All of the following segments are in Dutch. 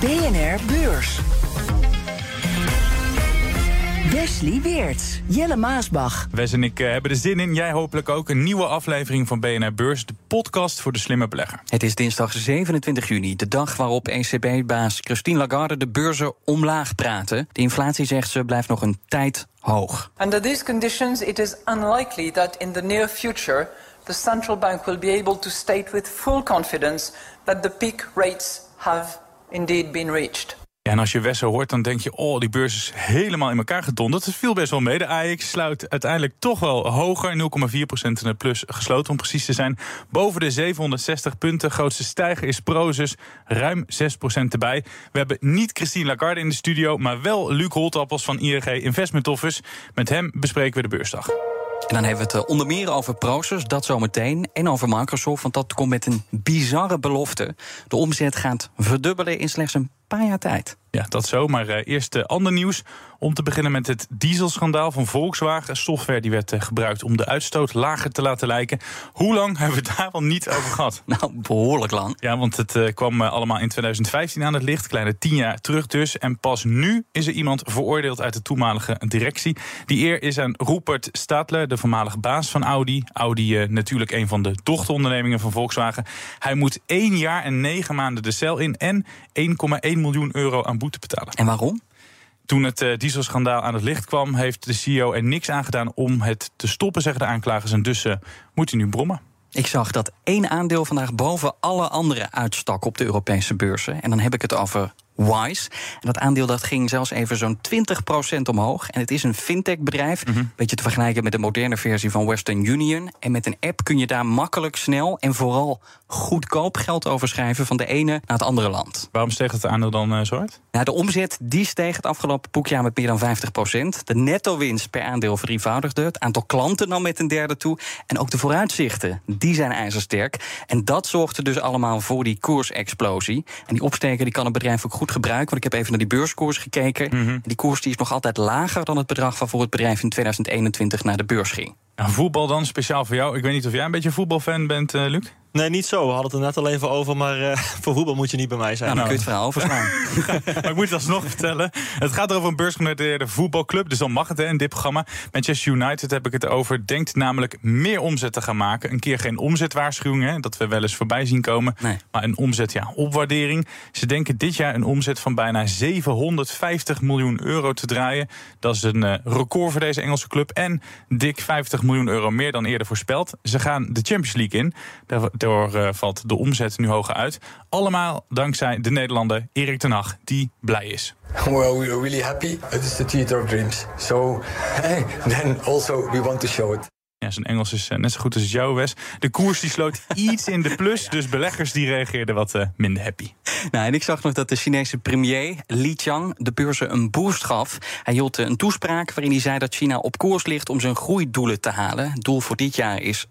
BNR Beurs. Wesley Weerts, Jelle Maasbach. Wes en ik eh, hebben er zin in. Jij hopelijk ook. Een nieuwe aflevering van BNR Beurs, de podcast voor de slimme belegger. Het is dinsdag 27 juni, de dag waarop ECB-baas Christine Lagarde de beurzen omlaag praten. De inflatie, zegt ze, blijft nog een tijd hoog. Under these conditions, it is unlikely that in the near future the central bank will be able to state with full confidence that the peak rates have indeed been reached. Ja, en als je Wes zo hoort, dan denk je, oh, die beurs is helemaal in elkaar gedonderd. Het viel best wel mee. De AX sluit uiteindelijk toch wel hoger, 0,4% in de plus gesloten om precies te zijn. Boven de 760 punten. Grootste stijger is Prozus, ruim 6% erbij. We hebben niet Christine Lagarde in de studio, maar wel Luc Holtappels van IRG Investment Office. Met hem bespreken we de beursdag. En dan hebben we het eh, onder meer over Proces, dat zometeen. En over Microsoft, want dat komt met een bizarre belofte. De omzet gaat verdubbelen in slechts een paar jaar tijd. Ja, dat zo. Maar uh, eerst uh, ander nieuws. Om te beginnen met het dieselschandaal van Volkswagen. Software die werd uh, gebruikt om de uitstoot lager te laten lijken. Hoe lang hebben we daar wel niet over gehad? Nou, behoorlijk lang. Ja, want het kwam allemaal in 2015 aan het licht. Kleine tien jaar terug dus. En pas nu is er iemand veroordeeld uit de toenmalige directie. Die eer is aan Rupert Stadler, de voormalige baas van Audi. Audi natuurlijk een van de dochterondernemingen van Volkswagen. Hij moet één jaar en negen maanden de cel in en 1,1 miljoen euro aan boete betalen. En waarom? Toen het uh, dieselschandaal aan het licht kwam, heeft de CEO er niks aan gedaan om het te stoppen, zeggen de aanklagers. En dus uh, moet hij nu brommen. Ik zag dat één aandeel vandaag boven alle andere uitstak op de Europese beurzen. En dan heb ik het over Wise. En dat aandeel dat ging zelfs even zo'n 20% omhoog. En het is een fintech-bedrijf. Een beetje te vergelijken met de moderne versie van Western Union. En met een app kun je daar makkelijk, snel en vooral goedkoop geld overschrijven van de ene naar het andere land. Waarom steeg het aandeel dan uh, zo hard? Nou, de omzet die steeg het afgelopen boekjaar met meer dan 50%. De netto-winst per aandeel verdrievoudigde. Het aantal klanten nam met een derde toe. En ook de vooruitzichten, die zijn ijzersterk. En dat zorgde dus allemaal voor die koersexplosie. En die opsteker die kan het bedrijf ook goed gebruiken. Want ik heb even naar die beurskoers gekeken. Mm -hmm. Die koers die is nog altijd lager dan het bedrag waarvoor het bedrijf in 2021 naar de beurs ging. Nou, voetbal dan, speciaal voor jou. Ik weet niet of jij een beetje voetbalfan bent, uh, Luc? Nee, niet zo. We hadden het er net al even over, maar uh, voor voetbal moet je niet bij mij zijn. Dan kun je het verhaal overslaan. maar ik moet het alsnog vertellen. Het gaat over een beursgenoteerde voetbalclub, dus dan mag het hè, in dit programma. Manchester United heb ik het over. Denkt namelijk meer omzet te gaan maken. Een keer geen omzetwaarschuwing, hè, dat we wel eens voorbij zien komen. Nee. Maar een omzet, ja, opwaardering. Ze denken dit jaar een omzet van bijna 750 miljoen euro te draaien. Dat is een uh, record voor deze Engelse club. En dik 50 miljoen euro meer dan eerder voorspeld. Ze gaan de Champions League in. Daardoor uh, valt de omzet nu hoger uit. Allemaal dankzij de Nederlander Erik ten Hag, die blij is. Well, we are really happy. It is the theater of dreams. So, then also we want to show it. Ja, zijn Engels is net zo goed als het jouw, Wes. De koers die sloot iets in de plus, dus beleggers die reageerden wat uh, minder happy. Nou, en ik zag nog dat de Chinese premier Li Qiang de beurzen een boost gaf. Hij hield een toespraak waarin hij zei dat China op koers ligt om zijn groeidoelen te halen. Doel voor dit jaar is 5%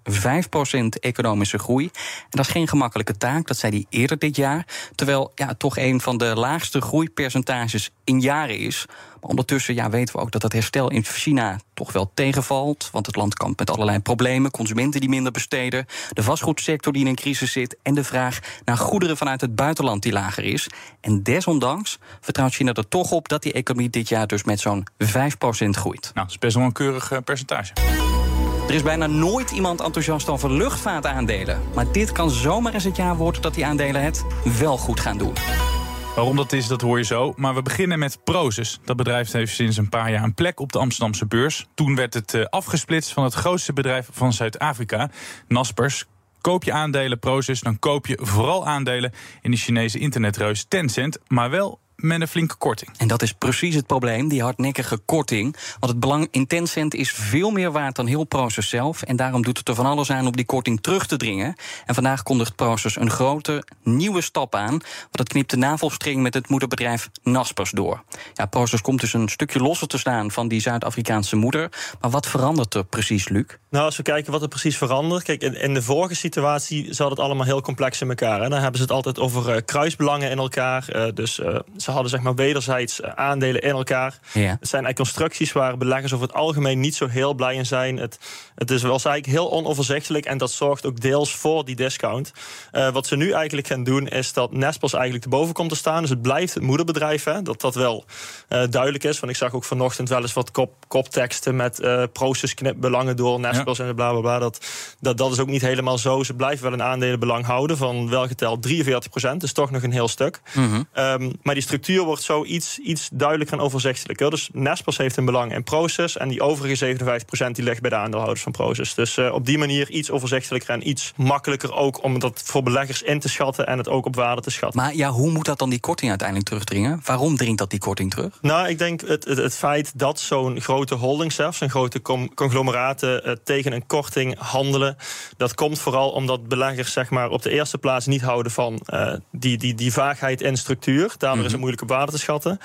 economische groei. En dat is geen gemakkelijke taak, dat zei hij eerder dit jaar. Terwijl ja, het toch een van de laagste groeipercentages in jaren is. Maar ondertussen ja, weten we ook dat het herstel in China toch wel tegenvalt. Want het land kampt met allerlei problemen. Consumenten die minder besteden. De vastgoedsector die in een crisis zit. En de vraag naar goederen vanuit het buitenland die lager is. En desondanks vertrouwt China er toch op dat die economie dit jaar dus met zo'n 5% groeit. Nou, dat is best wel een keurig uh, percentage. Er is bijna nooit iemand enthousiast over luchtvaartaandelen. Maar dit kan zomaar eens het jaar worden dat die aandelen het wel goed gaan doen. Waarom dat is, dat hoor je zo. Maar we beginnen met Prozus. Dat bedrijf heeft sinds een paar jaar een plek op de Amsterdamse beurs. Toen werd het uh, afgesplitst van het grootste bedrijf van Zuid-Afrika, Naspers. Koop je aandelen Prozus, dan koop je vooral aandelen in de Chinese internetreus Tencent. Maar wel met een flinke korting. En dat is precies het probleem, die hardnekkige korting. Want het belang in Tencent is veel meer waard dan heel Proces zelf. En daarom doet het er van alles aan om die korting terug te dringen. En vandaag kondigt Proces een grote, nieuwe stap aan. Want het knipt de navelstring met het moederbedrijf Naspers door. Ja, Proces komt dus een stukje losser te staan van die Zuid-Afrikaanse moeder. Maar wat verandert er precies, Luc? Nou, als we kijken wat er precies verandert. Kijk, in, in de vorige situatie zat het allemaal heel complex in elkaar. Hè. Dan hebben ze het altijd over uh, kruisbelangen in elkaar. Uh, dus uh, ze hadden zeg maar wederzijds aandelen in elkaar. Ja. Het zijn eigenlijk constructies waar beleggers over het algemeen niet zo heel blij in zijn. Het, het is wel eigenlijk heel onoverzichtelijk en dat zorgt ook deels voor die discount. wat ze nu eigenlijk gaan doen is dat Nespers eigenlijk te boven komt te staan. Dus het blijft het moederbedrijf. Hè, dat dat wel duidelijk is. Want ik zag ook vanochtend wel eens wat kop, kopteksten met uh, door Nespers ja. en bla bla bla. Dat, dat, dat is ook niet helemaal zo. Ze blijven wel een aandelenbelang houden van welgeteld 43 procent. Dus toch nog een heel stuk. Mm -hmm. um, maar die structuur wordt zo iets, iets duidelijker en overzichtelijker. Dus Nespers heeft een belang in Proces. En die overige 57 procent die ligt bij de aandeelhouders van Proces. Dus uh, op die manier iets overzichtelijker en iets makkelijker ook om dat voor beleggers in te schatten en het ook op waarde te schatten. Maar ja, hoe moet dat dan die korting uiteindelijk terugdringen? Waarom dringt dat die korting terug? Nou, ik denk het, het, het feit dat zo'n grote holding zelfs, een grote conglomeraten uh, tegen een korting handelen, dat komt vooral omdat beleggers zeg maar, op de eerste plaats niet houden van uh, die, die, die vaagheid in structuur. Daardoor -hmm. is het moeilijk op waarde te schatten.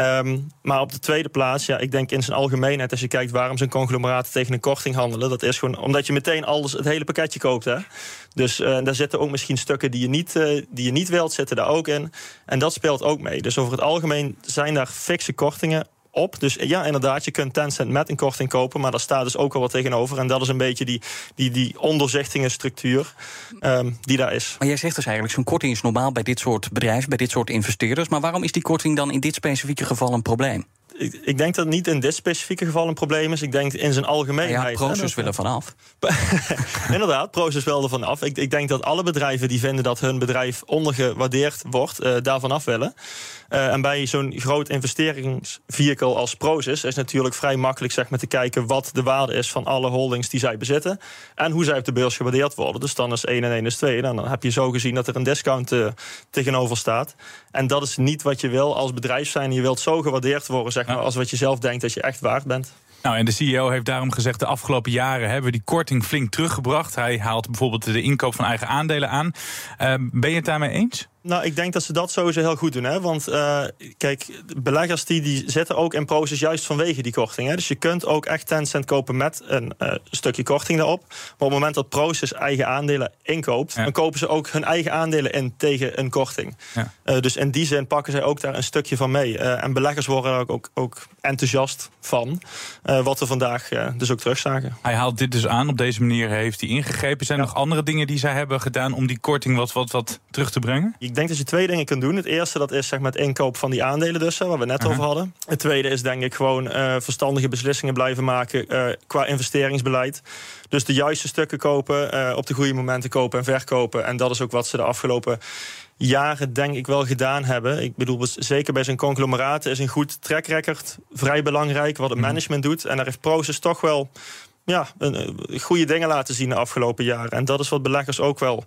Um, maar op de tweede plaats, ja, ik denk in zijn algemeenheid, als je kijkt waarom zijn conglomeraten tegen een korting handelen, dat is gewoon omdat je meteen alles, het hele pakketje koopt. Hè? Dus uh, daar zitten ook misschien stukken die je, niet, uh, die je niet wilt, zitten daar ook in. En dat speelt ook mee. Dus over het algemeen zijn daar fikse kortingen op. Dus ja, inderdaad, je kunt Tencent met een korting kopen, maar daar staat dus ook al wat tegenover. En dat is een beetje die, die, die ondoorzichtige structuur um, die daar is. Maar jij zegt dus eigenlijk, zo'n korting is normaal bij dit soort bedrijven, bij dit soort investeerders. Maar waarom is die korting dan in dit specifieke geval een probleem? Ik, denk dat het niet in dit specifieke geval een probleem is. Ik denk in zijn algemeenheid. Ja, Proces wil er vanaf. Inderdaad, Proces wil er vanaf. Ik, ik, denk dat alle bedrijven die vinden dat hun bedrijf ondergewaardeerd wordt, uh, daarvan af willen. Uh, en bij zo'n groot investeringsvehicle als Proces is natuurlijk vrij makkelijk zeg maar, te kijken wat de waarde is van alle holdings die zij bezitten. En hoe zij op de beurs gewaardeerd worden. Dus dan is 1 en 1 is 2. En dan heb je zo gezien dat er een discount uh, tegenover staat. En dat is niet wat je wil als bedrijf zijn. Je wilt zo gewaardeerd worden zeg maar, als wat je zelf denkt dat je echt waard bent. Nou, en de CEO heeft daarom gezegd: de afgelopen jaren hebben we die korting flink teruggebracht. Hij haalt bijvoorbeeld de inkoop van eigen aandelen aan. Uh, ben je het daarmee eens? Nou, ik denk dat ze dat sowieso heel goed doen. Hè? Want uh, kijk, beleggers die, die zitten ook in proces juist vanwege die korting. Hè? Dus je kunt ook echt Tencent kopen met een uh, stukje korting daarop. Maar op het moment dat proces eigen aandelen inkoopt... Ja. dan kopen ze ook hun eigen aandelen in tegen een korting. Ja. Uh, dus in die zin pakken zij ook daar een stukje van mee. en beleggers worden er ook, ook, ook enthousiast van. wat we vandaag dus ook terugzagen. Hij haalt dit dus aan. Op deze manier heeft hij ingegrepen. Zijn er ja. nog andere dingen die zij hebben gedaan... om die korting wat, wat, wat terug te brengen? Ik denk dat je twee dingen kunt doen. Het eerste dat is zeg maar het inkoop van die aandelen dus, waar we net uh -huh. over hadden. Het tweede is denk ik gewoon uh, verstandige beslissingen blijven maken uh, qua investeringsbeleid. Dus de juiste stukken kopen, uh, op de goede momenten kopen en verkopen. En dat is ook wat ze de afgelopen jaren denk ik wel gedaan hebben. Ik bedoel, zeker bij zijn conglomeraten is een goed track record vrij belangrijk wat het management doet. En daar heeft Proces toch wel ja, een, goede dingen laten zien de afgelopen jaren. En dat is wat beleggers ook wel,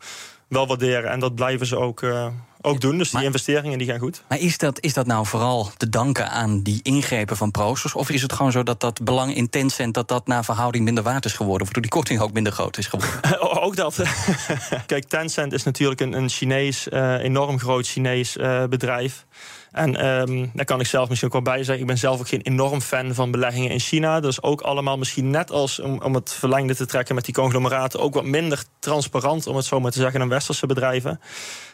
wel waarderen. En dat blijven ze ook, uh, ook doen. Dus die maar, investeringen die gaan goed. Maar is dat, is dat nou vooral te danken aan die ingrepen van Proces? Of is het gewoon zo dat dat belang in Tencent... dat dat naar verhouding minder waard is geworden? Waardoor die korting ook minder groot is geworden? ook dat. Kijk, Tencent is natuurlijk een, een Chinees, uh, enorm groot Chinees uh, bedrijf. En um, daar kan ik zelf misschien ook wel bij zeggen. Ik ben zelf ook geen enorm fan van beleggingen in China. Dus ook allemaal misschien net als om, om het verlengde te trekken met die conglomeraten... ook wat minder transparant, om het zo maar te zeggen, dan westerse bedrijven.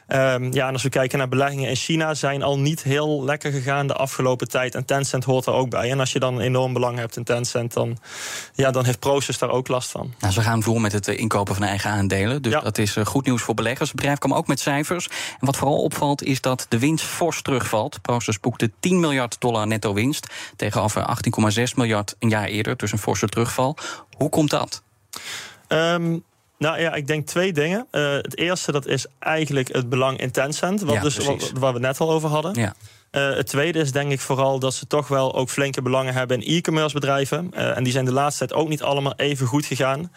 Um, ja, en als we kijken naar beleggingen in China, zijn al niet heel lekker gegaan de afgelopen tijd. En Tencent hoort er ook bij. En als je dan enorm belang hebt in Tencent, dan, ja, dan heeft Proces daar ook last van. Nou, ze gaan door met het inkopen van eigen aandelen. Dus ja. dat is goed nieuws voor beleggers. Het bedrijf kwam ook met cijfers. En wat vooral opvalt, is dat de winst fors terugvalt. Proces boekte 10 miljard dollar netto winst. Tegenover 18,6 miljard een jaar eerder. Dus een forse terugval. Hoe komt dat? Um, nou ja, ik denk twee dingen. Uh, het eerste dat is eigenlijk het belang in Tencent, wat ja, dus, wat, waar we het net al over hadden. Ja. Uh, het tweede is denk ik vooral dat ze toch wel ook flinke belangen hebben in e-commerce bedrijven. Uh, en die zijn de laatste tijd ook niet allemaal even goed gegaan.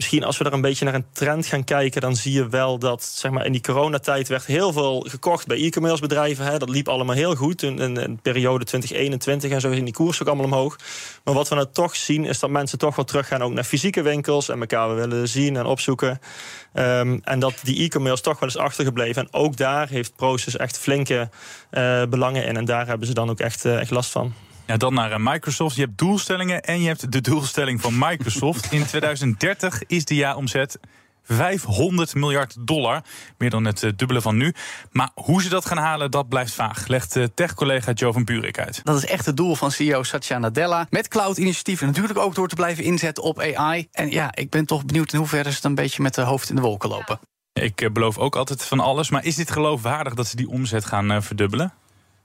Misschien als we er een beetje naar een trend gaan kijken, dan zie je wel dat zeg maar, in die coronatijd werd heel veel gekocht bij e-commerce bedrijven. Hè. Dat liep allemaal heel goed. In, in periode 2021 en zo ging die koers ook allemaal omhoog. Maar wat we nou toch zien, is dat mensen toch wel teruggaan ook naar fysieke winkels en elkaar willen zien en opzoeken. Ehm, en dat die e-commerce toch wel is achtergebleven. En ook daar heeft Proces echt flinke uh, belangen in. En daar hebben ze dan ook echt, uh, echt last van. Ja, dan naar eh, Microsoft. Je hebt doelstellingen en je hebt de doelstelling van Microsoft. In 2030 is de jaaromzet 500 miljard dollar. Meer dan het dubbele van nu. Maar hoe ze dat gaan halen, dat blijft vaag. Legt tech-collega Joe van Buurik uit. Dat is echt het doel van CEO Satya Nadella. Met cloud-initiatieven natuurlijk ook door te blijven inzetten op AI. En ja, ik ben toch benieuwd in hoeverre ze het een beetje met de hoofd in de wolken lopen. Ik beloof ook altijd van alles. Maar is dit geloofwaardig dat ze die omzet gaan verdubbelen?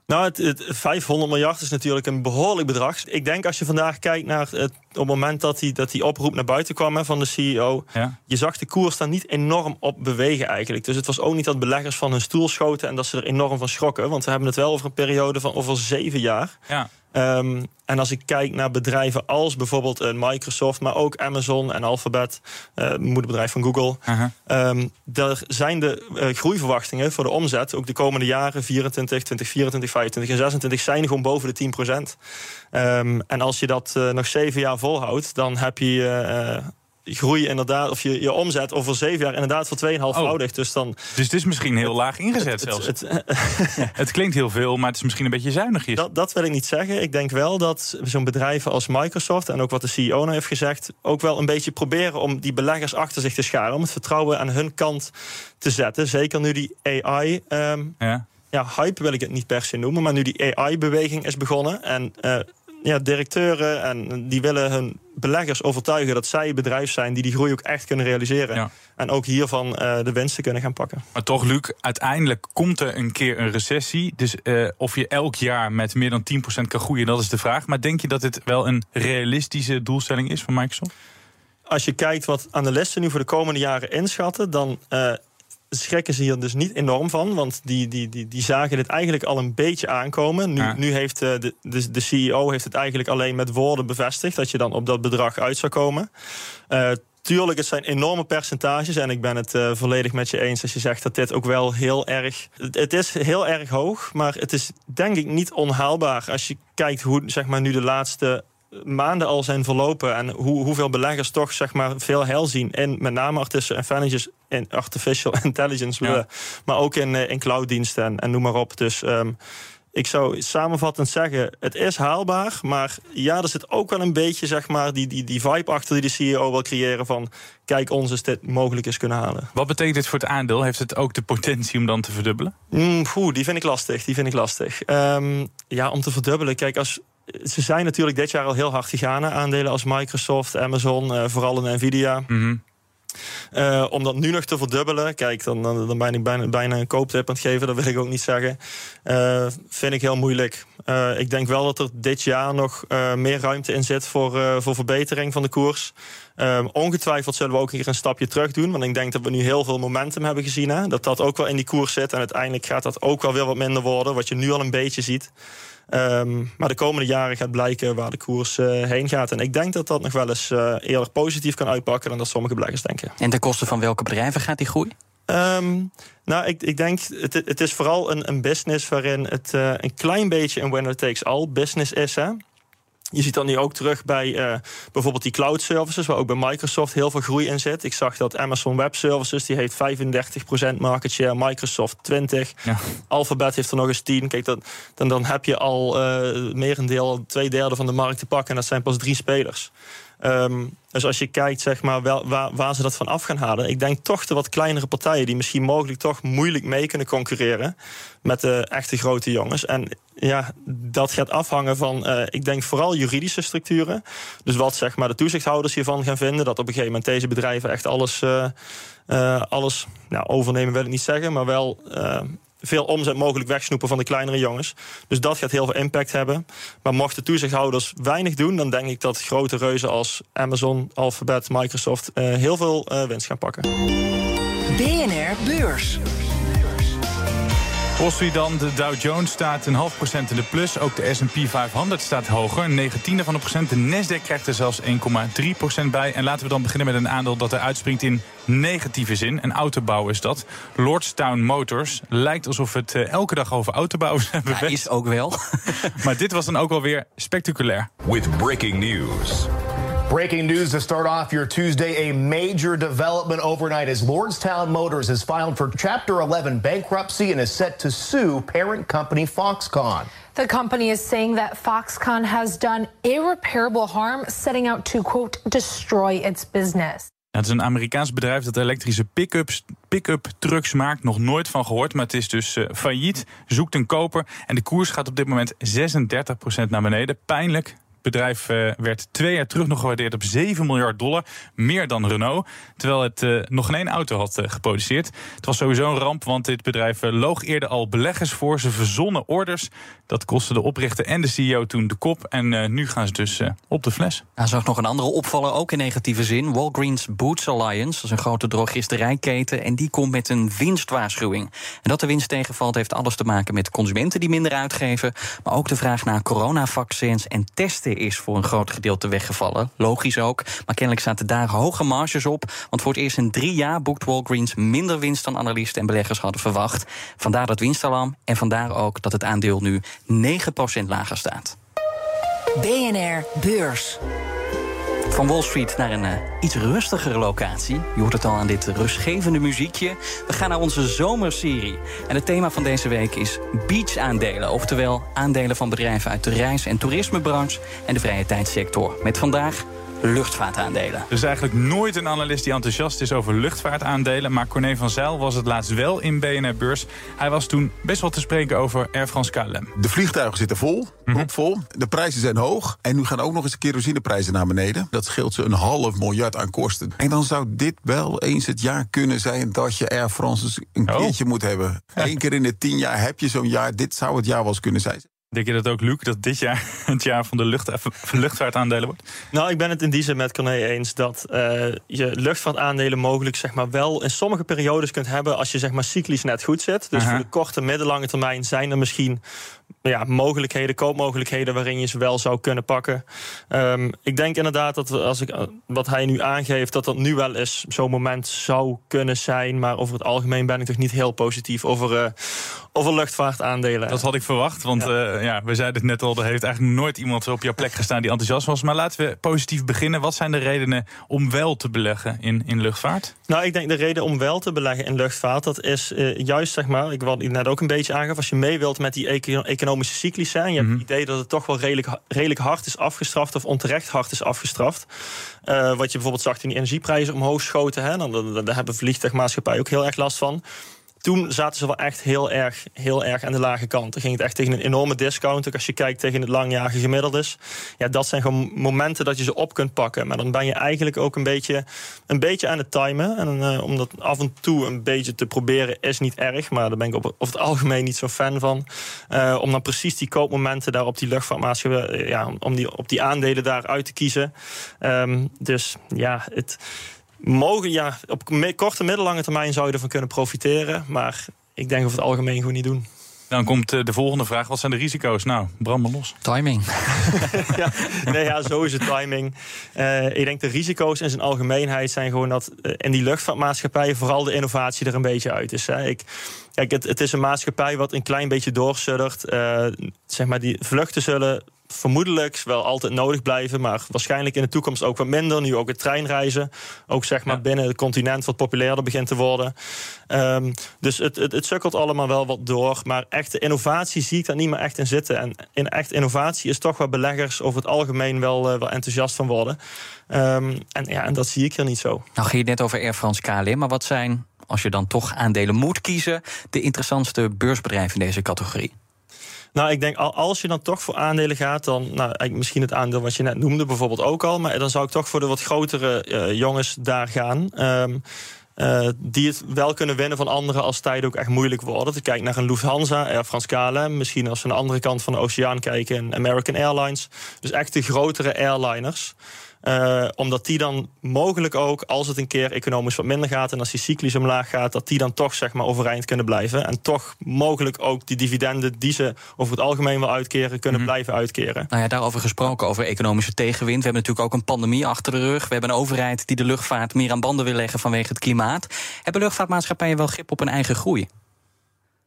Nou, het, het, 500 miljard is natuurlijk een behoorlijk bedrag. Ik denk als je vandaag kijkt naar het, op het moment dat die, dat die oproep naar buiten kwam van de CEO. Ja. Je zag de koers daar niet enorm op bewegen eigenlijk. Dus het was ook niet dat beleggers van hun stoel schoten en dat ze er enorm van schrokken. Want we hebben het wel over een periode van over zeven jaar. Ja. Um, en als ik kijk naar bedrijven als bijvoorbeeld uh, Microsoft, maar ook Amazon en Alphabet, uh, moederbedrijf van Google. Uh -huh. um, daar zijn de uh, groeiverwachtingen voor de omzet, ook de komende jaren, 24, 2024, 25 en 26, zijn gewoon boven de 10 procent. Um, en als je dat nog zeven jaar volhoudt, dan heb je groei inderdaad, of je, je omzet over zeven jaar inderdaad voor 2,5voudig. Oh. Dus, dan, dus het is misschien heel laag ingezet het, zelfs. Het, het, klinkt heel veel, maar het is misschien een beetje zuinig. Dat, dat wil ik niet zeggen. Ik denk wel dat zo'n bedrijven als Microsoft en ook wat de CEO nou heeft gezegd, ook wel een beetje proberen om die beleggers achter zich te scharen. Om het vertrouwen aan hun kant te zetten. Zeker nu die AI. Um, ja. ja. hype wil ik het niet per se noemen, maar nu die AI-beweging is begonnen. En uh, ja, directeuren en die willen hun beleggers overtuigen dat zij het bedrijf zijn die die groei ook echt kunnen realiseren. En ook hiervan uh, de winsten kunnen gaan pakken. Maar toch, Luc, uiteindelijk komt er een keer een recessie. Dus uh, of je elk jaar met meer dan 10% kan groeien, dat is de vraag. Maar denk je dat dit wel een realistische doelstelling is van Microsoft? Als je kijkt wat analisten nu voor de komende jaren inschatten, dan uh, schrikken ze hier dus niet enorm van. Want die, die, die, die zagen dit eigenlijk al een beetje aankomen. Nu, nu heeft eh, de, de, de, CEO heeft het eigenlijk alleen met woorden bevestigd... dat je dan op dat bedrag uit zou komen. Uh, tuurlijk, het zijn enorme percentages. En ik ben het uh, volledig met je eens als je zegt dat dit ook wel heel erg... Het is heel erg hoog, maar het is denk ik niet onhaalbaar. Als je kijkt hoe zeg maar, nu de laatste maanden al zijn verlopen en hoe, hoeveel beleggers toch zeg maar, veel hel zien in met name artificial, in artificial intelligence, ja. maar ook in, eh, in clouddiensten en, en noem maar op. Dus um, ik zou samenvattend zeggen, het is haalbaar, maar ja, er zit ook wel een beetje zeg maar, die, die, die vibe achter die de CEO wil creëren van kijk ons is dit mogelijk is kunnen halen. Wat betekent dit voor het aandeel? Heeft het ook de potentie om dan te verdubbelen? Mm, die vind ik lastig. Die vind ik lastig. Um, ja, om te verdubbelen. Kijk, als ze zijn natuurlijk dit jaar al heel hard gegaan. Aandelen als Microsoft, Amazon, uh, vooral in Nvidia. Mm uh, om dat nu nog te verdubbelen, kijk, dan, dan, dan ben ik bijna, bijna een kooptip aan het geven, dat wil ik ook niet zeggen. Uh, vind ik heel moeilijk. Ik denk wel dat er dit jaar nog meer ruimte in zit voor, voor verbetering van de koers. Ongetwijfeld zullen we ook hier een stapje terug doen. Want ik denk dat we nu heel veel momentum hebben gezien. Hè, dat dat ook wel in die koers zit. En uiteindelijk gaat dat ook wel weer wat minder worden. Wat je nu al een beetje ziet. Um, maar de komende jaren gaat blijken waar de koers uh, heen gaat. En ik denk dat dat nog wel eens uh, eerder positief kan uitpakken dan dat sommige beleggers denken. En ten koste van welke bedrijven gaat die groei? Um, nou, ik, ik denk, het, het is vooral een, een business waarin het uh, een klein beetje een winner takes all business is. Hè? Je ziet dat nu ook terug bij uh, bijvoorbeeld die cloud services, waar ook bij Microsoft heel veel groei in zit. Ik zag dat Amazon Web Services die heeft 35% market share, Microsoft 20, ja. Alphabet heeft er nog eens 10. Kijk, dan, dan, dan heb je al uh, merendeel, twee derde van de markt te pakken en dat zijn pas drie spelers. Um, dus als je kijkt zeg maar, wel, waar, waar, ze dat van af gaan halen. Ik denk toch de wat kleinere partijen die misschien mogelijk toch moeilijk mee kunnen concurreren met de echte grote jongens. En ja, dat gaat afhangen van, uh, ik denk vooral juridische structuren. Dus wat zeg maar, de toezichthouders hiervan gaan vinden. Dat op een gegeven moment deze bedrijven echt alles, uh, uh, alles nou, overnemen, wil ik niet zeggen. Maar wel veel omzet mogelijk wegsnoepen van de kleinere jongens. Dus dat gaat heel veel impact hebben. Maar mochten toezichthouders weinig doen, dan denk ik dat grote reuzen als Amazon, Alphabet, Microsoft uh, heel veel uh, winst gaan pakken. BNR Beurs. Wall Street dan, de Dow Jones staat een half procent in de plus. Ook de S&P 500 staat hoger, een negentiende van een procent. De Nasdaq krijgt er zelfs 1,3 procent bij. En laten we dan beginnen met een aandeel dat er uitspringt in negatieve zin. Een autobouw is dat. Lordstown Motors. Lijkt alsof het uh, elke dag over autobouwers hebben. Ja, is ook wel. maar dit was dan ook alweer spectaculair. With breaking news. Breaking news to start off your Tuesday. A major development overnight as Lordstown Motors has filed for Chapter 11 bankruptcy and is set to sue parent company Foxconn. The company is saying that Foxconn has done irreparable harm, setting out to, quote, destroy its business. Het is een Amerikaans bedrijf dat elektrische pick-ups, pick-up trucks maakt. Nog nooit van gehoord, maar het is dus uh, failliet. Zoekt een koper en de koers gaat op dit moment 36% naar beneden. Pijnlijk, bedrijf uh, werd twee jaar terug nog gewaardeerd op 7 miljard dollar. Meer dan Renault. Terwijl het uh, nog geen auto had uh, geproduceerd. Het was sowieso een ramp, want dit bedrijf loog eerder al beleggers voor. Ze verzonnen orders. Dat kostte de oprichter en de CEO toen de kop. En nu gaan ze dus op de fles. Nou, zag nog een andere opvaller, ook in negatieve zin. Walgreens Boots Alliance, dat is een grote drogisterijketen. En die komt met een winstwaarschuwing. En dat de winst tegenvalt heeft alles te maken met consumenten die minder uitgeven. Maar ook de vraag naar coronavaccins en testen is voor een groot gedeelte weggevallen. Logisch ook. Maar kennelijk zaten daar hoge marges op. Want voor het eerst in drie jaar boekt Walgreens minder winst dan analisten en beleggers hadden verwacht. Vandaar dat winstalarm en vandaar ook dat het aandeel nu 9% lager staat. BNR Beurs. Van Wall Street naar een uh, iets rustigere locatie. Je hoort het al aan dit rustgevende muziekje. We gaan naar onze zomerserie. En het thema van deze week is beach-aandelen. Oftewel aandelen van bedrijven uit de reis- en toerismebranche en de vrije tijdssector. Met vandaag luchtvaartaandelen. Er is eigenlijk nooit een analist die enthousiast is over luchtvaartaandelen. Maar Corné van Zijl was het laatst wel in BNR Beurs. Hij was toen best wel te spreken over Air France KLM. De vliegtuigen zitten vol, vol. De prijzen zijn hoog. En nu gaan ook nog eens de kerosineprijzen naar beneden. Dat scheelt ze een half miljard aan kosten. En dan zou dit wel eens het jaar kunnen zijn dat je Air France een Oh. keertje moet hebben. Eén keer in de tien jaar heb je zo'n jaar. Dit zou het jaar wel eens kunnen zijn. Denk je dat ook, Luc, dat dit jaar het jaar van de lucht, luchtvaartaandelen wordt? Nou, ik ben het in die zin met Corné eens dat eh, je luchtvaartaandelen mogelijk zeg maar, wel in sommige periodes kunt hebben als je zeg maar, cyclisch net goed zit. Dus Aha. voor de korte, middellange termijn zijn er misschien ja, mogelijkheden, koopmogelijkheden waarin je ze wel zou kunnen pakken. Ehm, ik denk inderdaad dat we, als ik, eh, wat hij nu aangeeft, dat dat nu wel eens zo'n moment zou kunnen zijn. Maar over het algemeen ben ik toch niet heel positief over, eh, over luchtvaartaandelen. Dat had ik verwacht, want ja. ja, we zeiden het net al, er heeft eigenlijk nooit iemand op jouw plek gestaan die enthousiast was. Maar laten we positief beginnen. Wat zijn de redenen om wel te beleggen in, in luchtvaart? Nou, ik denk de reden om wel te beleggen in luchtvaart, dat is uh, juist, zeg maar, ik wat net ook een beetje aangaf, als je mee wilt met die eco economische cyclus zijn. Je hebt het idee dat het toch wel redelijk, redelijk hard is afgestraft of onterecht hard is afgestraft. Uh, wat je bijvoorbeeld zag toen die energieprijzen omhoog schoten, hè, dan, dan, dan hebben vliegtuigmaatschappijen ook heel erg last van toen zaten ze wel echt heel erg, heel erg aan de lage kant. Dan ging het echt tegen een enorme discount. Als je kijkt tegen het langjarige gemiddeldes. Ja, dat zijn gewoon momenten dat je ze op kunt pakken. Maar dan ben je eigenlijk ook een beetje, een beetje aan het timen. En uh, om dat af en toe een beetje te proberen is niet erg. Maar daar ben ik op, over het algemeen niet zo fan van. Uh, om dan precies die koopmomenten daar op die luchtvaartmaatschappij... Ja, om die, op die aandelen daar uit te kiezen. Um, dus ja, het mogen, ja, op korte, middellange termijn zou je ervan kunnen profiteren. Maar ik denk over het algemeen gewoon niet doen. Dan komt de volgende vraag. Wat zijn de risico's? Nou, brand maar los. Timing. ja, nee, ja, zo is het timing. Uh, ik denk de risico's in zijn algemeenheid zijn gewoon dat uh, in die luchtvaartmaatschappijen vooral de innovatie er een beetje uit is. Hè. Ik, kijk, het, het is een maatschappij wat een klein beetje doorsuddert. Uh, zeg maar, die vluchten zullen vermoedelijk wel altijd nodig blijven, maar waarschijnlijk in de toekomst ook wat minder. Nu ook het treinreizen, ook zeg maar ja. binnen het continent wat populairder begint te worden. Um, dus het, het, het sukkelt allemaal wel wat door, maar echte innovatie zie ik daar niet meer echt in zitten. En in echt innovatie is toch waar beleggers over het algemeen wel, uh, wel enthousiast van worden. Um, en ja, en dat zie ik hier niet zo. Nou, ging je net over Air France KLM, maar wat zijn, als je dan toch aandelen moet kiezen, de interessantste beursbedrijven in deze categorie? Nou, ik denk als je dan toch voor aandelen gaat, dan nou, misschien het aandeel wat je net noemde, bijvoorbeeld ook al. Maar dan zou ik toch voor de wat grotere uh, jongens daar gaan. Um, uh, die het wel kunnen winnen van anderen als tijden ook echt moeilijk worden. Te kijken naar een Lufthansa, Air France KLM. Misschien als we aan de andere kant van de oceaan kijken, American Airlines. Dus echt de grotere airliners. Uh, omdat die dan mogelijk ook, als het een keer economisch wat minder gaat en als die cyclisch omlaag gaat, dat die dan toch zeg maar overeind kunnen blijven. En toch mogelijk ook die dividenden die ze over het algemeen wel uitkeren, kunnen Mhm. blijven uitkeren. Nou ja, daarover gesproken, over economische tegenwind. We hebben natuurlijk ook een pandemie achter de rug. We hebben een overheid die de luchtvaart meer aan banden wil leggen vanwege het klimaat. Hebben luchtvaartmaatschappijen wel grip op hun eigen groei?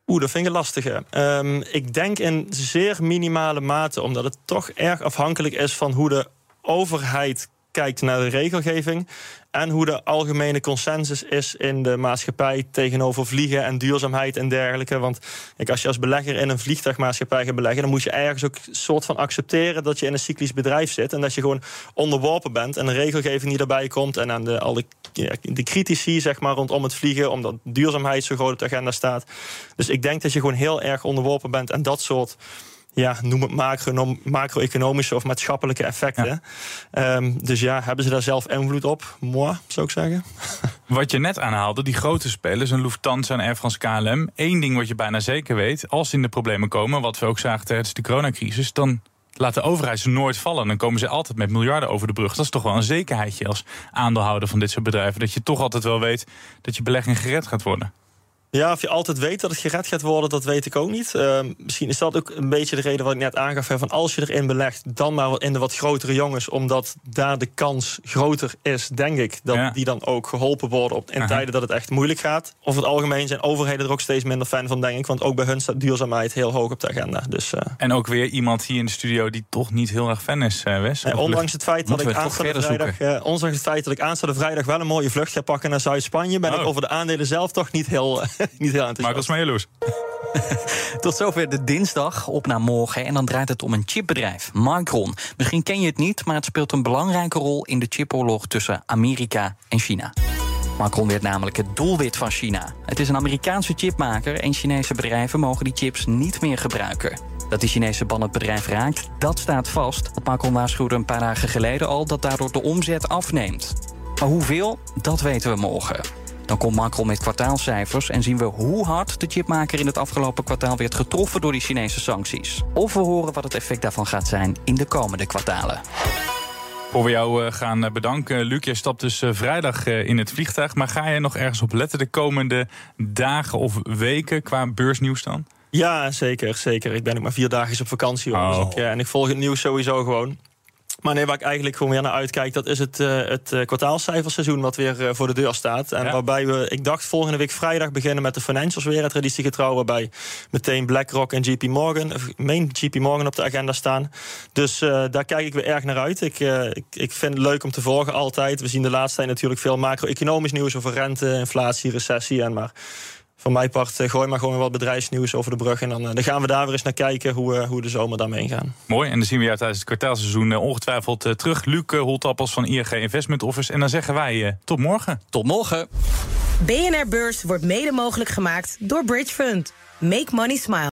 Oeh, dat vind ik een lastige. Ehm, ik denk in zeer minimale mate, omdat het toch erg afhankelijk is van hoe de overheid kijkt naar de regelgeving. En hoe de algemene consensus is in de maatschappij tegenover vliegen en duurzaamheid en dergelijke. Want als je als belegger in een vliegtuigmaatschappij gaat beleggen, dan moet je ergens ook soort van accepteren dat je in een cyclisch bedrijf zit. En dat je gewoon onderworpen bent aan de regelgeving die daarbij komt. En aan de, alle ja, de critici zeg maar, rondom het vliegen, omdat duurzaamheid zo groot op de agenda staat. Dus ik denk dat je gewoon heel erg onderworpen bent aan dat soort ja, noem het macro- macro-economische of maatschappelijke effecten. Ehm, dus ja, hebben ze daar zelf invloed op? Moi, zou ik zeggen. Wat je net aanhaalde, die grote spelers, een Lufthansa en Air France KLM. Eén ding wat je bijna zeker weet, als ze in de problemen komen, wat we ook zagen tijdens de coronacrisis, dan laat de overheid ze nooit vallen. Dan komen ze altijd met miljarden over de brug. Dat is toch wel een zekerheidje als aandeelhouder van dit soort bedrijven. Dat je toch altijd wel weet dat je belegging gered gaat worden. Ja, of je altijd weet dat het gered gaat worden, dat weet ik ook niet. Uh, misschien is dat ook een beetje de reden wat ik net aangaf. Hè, van als je erin belegt, dan maar in de wat grotere jongens. Omdat daar de kans groter is, denk ik, dat Ja. die dan ook geholpen worden op, in Aha. tijden dat het echt moeilijk gaat. Of het algemeen zijn overheden er ook steeds minder fan van, denk ik. Want ook bij hun staat duurzaamheid heel hoog op de agenda. Dus, uh, En ook weer iemand hier in de studio die toch niet heel erg fan is, eh, Wes. Ondanks het feit dat ik aanstaande vrijdag, eh, ondanks het feit dat ik aanstaande vrijdag wel een mooie vlucht ga pakken naar Zuid-Spanje, ben Oh. ik over de aandelen zelf toch niet heel, niet heel enthousiast. Marcos Meijaloes. Tot zover de dinsdag op naar morgen. En dan draait het om een chipbedrijf, Micron. Misschien ken je het niet, maar het speelt een belangrijke rol in de chipoorlog tussen Amerika en China. Macron werd namelijk het doelwit van China. Het is een Amerikaanse chipmaker en Chinese bedrijven mogen die chips niet meer gebruiken. Dat die Chinese ban het bedrijf raakt, dat staat vast. Macron waarschuwde een paar dagen geleden al dat daardoor de omzet afneemt. Maar hoeveel, dat weten we morgen. Dan komt Macron met kwartaalcijfers en zien we hoe hard de chipmaker in het afgelopen kwartaal werd getroffen door die Chinese sancties. Of we horen wat het effect daarvan gaat zijn in de komende kwartalen. Voor we jou eh, gaan eh, bedanken. Luc, jij stapt dus eh, vrijdag eh, in het vliegtuig. Maar ga je nog ergens op letten de komende dagen of weken qua beursnieuws dan? Ja, zeker, zeker. Ik ben ook maar vier dagen op vakantie. Hoor. Dus ik, eh, en ik volg het nieuws sowieso gewoon. Maar nee, waar ik eigenlijk gewoon weer naar uitkijk, dat is het, eh, het eh, kwartaalcijferseizoen wat weer eh, voor de deur staat. En Ja. waarbij we, ik dacht volgende week vrijdag beginnen met de financials weer, traditiegetrouw, waarbij meteen BlackRock en JP Morgan, of main JP Morgan op de agenda staan. Dus daar kijk ik weer erg naar uit. Ik, ik, ik vind het leuk om te volgen altijd. We zien de laatste tijd natuurlijk veel macro-economisch nieuws over rente, inflatie, recessie en maar. Voor mijn part, eh, gooi maar gewoon wat bedrijfsnieuws over de brug. En dan, eh, dan gaan we daar weer eens naar kijken hoe, eh, hoe de zomer daarmee gaan. Mooi, en dan zien we jou tijdens het kwartaalseizoen ongetwijfeld terug. Luc uh, Holtappels van ING Investment Office. En dan zeggen wij tot morgen. Tot morgen. BNR Beurs wordt mede mogelijk gemaakt door Bridge Fund. Make money smile.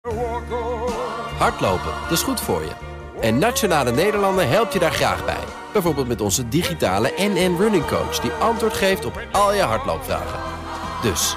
Hardlopen, dat is goed voor je. En Nationale Nederlanden helpt je daar graag bij. Bijvoorbeeld met onze digitale NN Running Coach... die antwoord geeft op al je hardloopvragen. Dus,